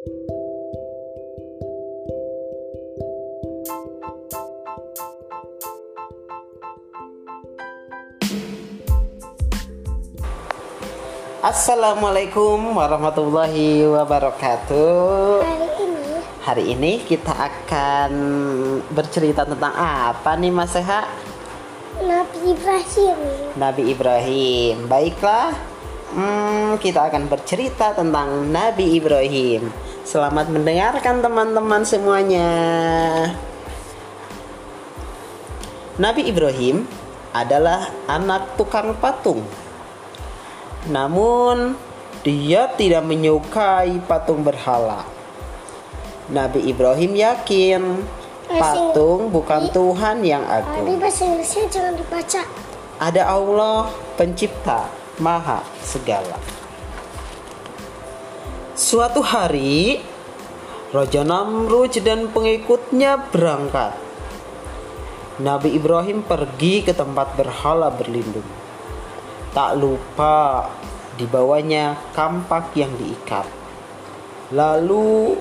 Assalamualaikum warahmatullahi wabarakatuh. Hari ini Hari ini kita akan bercerita tentang apa nih Mas Seha? Nabi Ibrahim. Nabi Ibrahim. Baiklah, hmm, kita akan bercerita tentang Nabi Ibrahim. Selamat mendengarkan teman-teman semuanya. Nabi Ibrahim adalah anak tukang patung. Namun, dia tidak menyukai patung berhala. Nabi Ibrahim yakin patung bukan Tuhan yang Tapi agung. bahasa Inggrisnya jangan dibaca. Ada Allah, Pencipta, Maha segala. Suatu hari, Raja Namrud dan pengikutnya berangkat. Nabi Ibrahim pergi ke tempat berhala berlindung. Tak lupa dibawanya kampak yang diikat. Lalu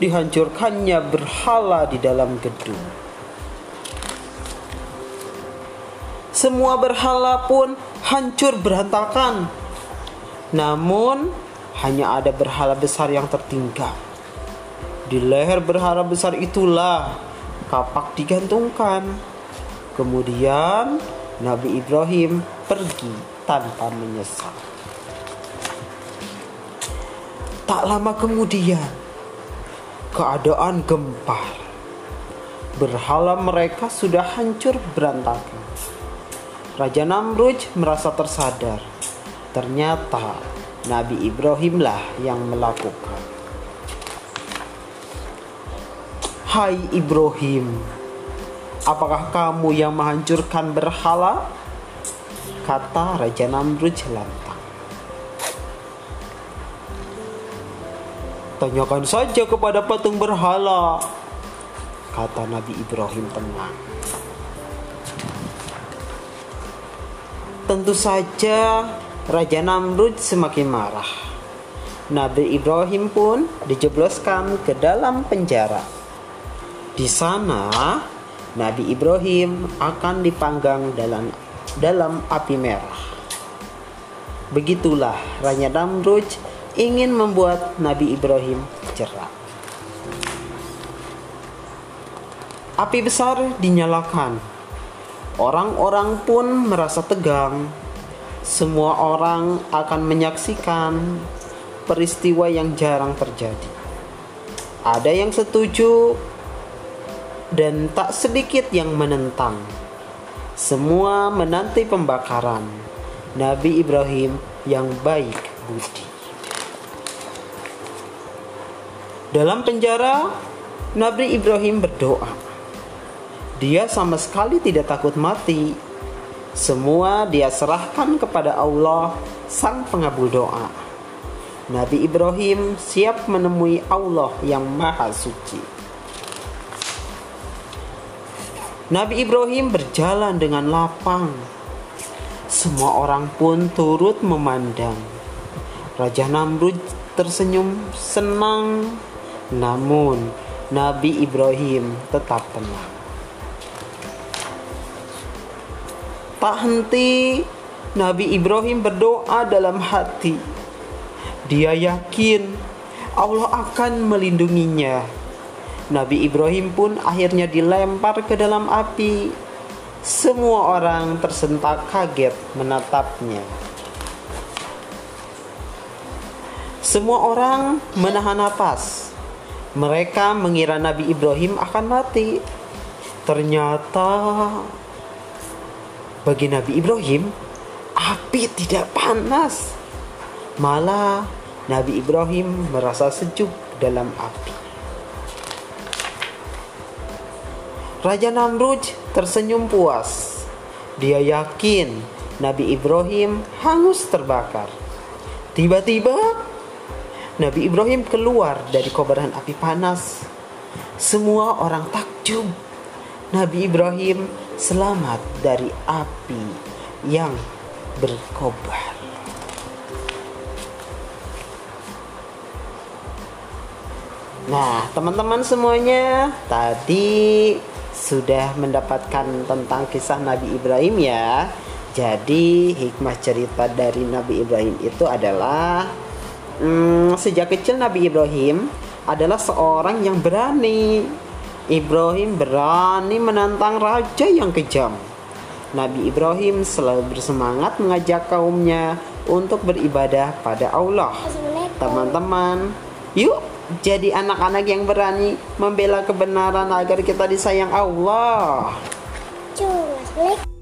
dihancurkannya berhala di dalam gedung. Semua berhala pun hancur berantakan. Namun hanya ada berhala besar yang tertinggal. Di leher berhala besar itulah kapak digantungkan. Kemudian Nabi Ibrahim pergi tanpa menyesal. Tak lama kemudian, keadaan gempar. Berhala mereka sudah hancur berantakan. Raja Namrud merasa tersadar. Ternyata Nabi Ibrahimlah yang melakukan. Hai Ibrahim, apakah kamu yang menghancurkan berhala? Kata Raja Namrud lantang. Tanyakan saja kepada patung berhala, kata Nabi Ibrahim tenang. Tentu saja Raja Namrud semakin marah. Nabi Ibrahim pun dijebloskan ke dalam penjara. Di sana, Nabi Ibrahim akan dipanggang dalam dalam api merah. Begitulah Raja Namrud ingin membuat Nabi Ibrahim jerak. Api besar dinyalakan. Orang-orang pun merasa tegang. Semua orang akan menyaksikan peristiwa yang jarang terjadi. Ada yang setuju dan tak sedikit yang menentang. Semua menanti pembakaran Nabi Ibrahim yang baik budi. Dalam penjara, Nabi Ibrahim berdoa. Dia sama sekali tidak takut mati. Semua dia serahkan kepada Allah, Sang Pengabul doa. Nabi Ibrahim siap menemui Allah yang Maha Suci. Nabi Ibrahim berjalan dengan lapang. Semua orang pun turut memandang. Raja Namrud tersenyum senang, namun Nabi Ibrahim tetap tenang. Tak henti, Nabi Ibrahim berdoa dalam hati. Dia yakin Allah akan melindunginya. Nabi Ibrahim pun akhirnya dilempar ke dalam api. Semua orang tersentak kaget menatapnya. Semua orang menahan napas. Mereka mengira Nabi Ibrahim akan mati. Ternyata bagi Nabi Ibrahim, api tidak panas. Malah Nabi Ibrahim merasa sejuk dalam api. Raja Namrud tersenyum puas. Dia yakin Nabi Ibrahim hangus terbakar. Tiba-tiba Nabi Ibrahim keluar dari kobaran api panas. Semua orang takjub. Nabi Ibrahim selamat dari api yang berkobar. Nah, teman-teman semuanya tadi sudah mendapatkan tentang kisah Nabi Ibrahim ya. Jadi hikmah cerita dari Nabi Ibrahim itu adalah hmm, sejak kecil Nabi Ibrahim adalah seorang yang berani. Ibrahim berani menantang raja yang kejam. Nabi Ibrahim selalu bersemangat mengajak kaumnya untuk beribadah pada Allah. Teman-teman, yuk jadi anak-anak yang berani membela kebenaran agar kita disayang Allah. Assalamualaikum.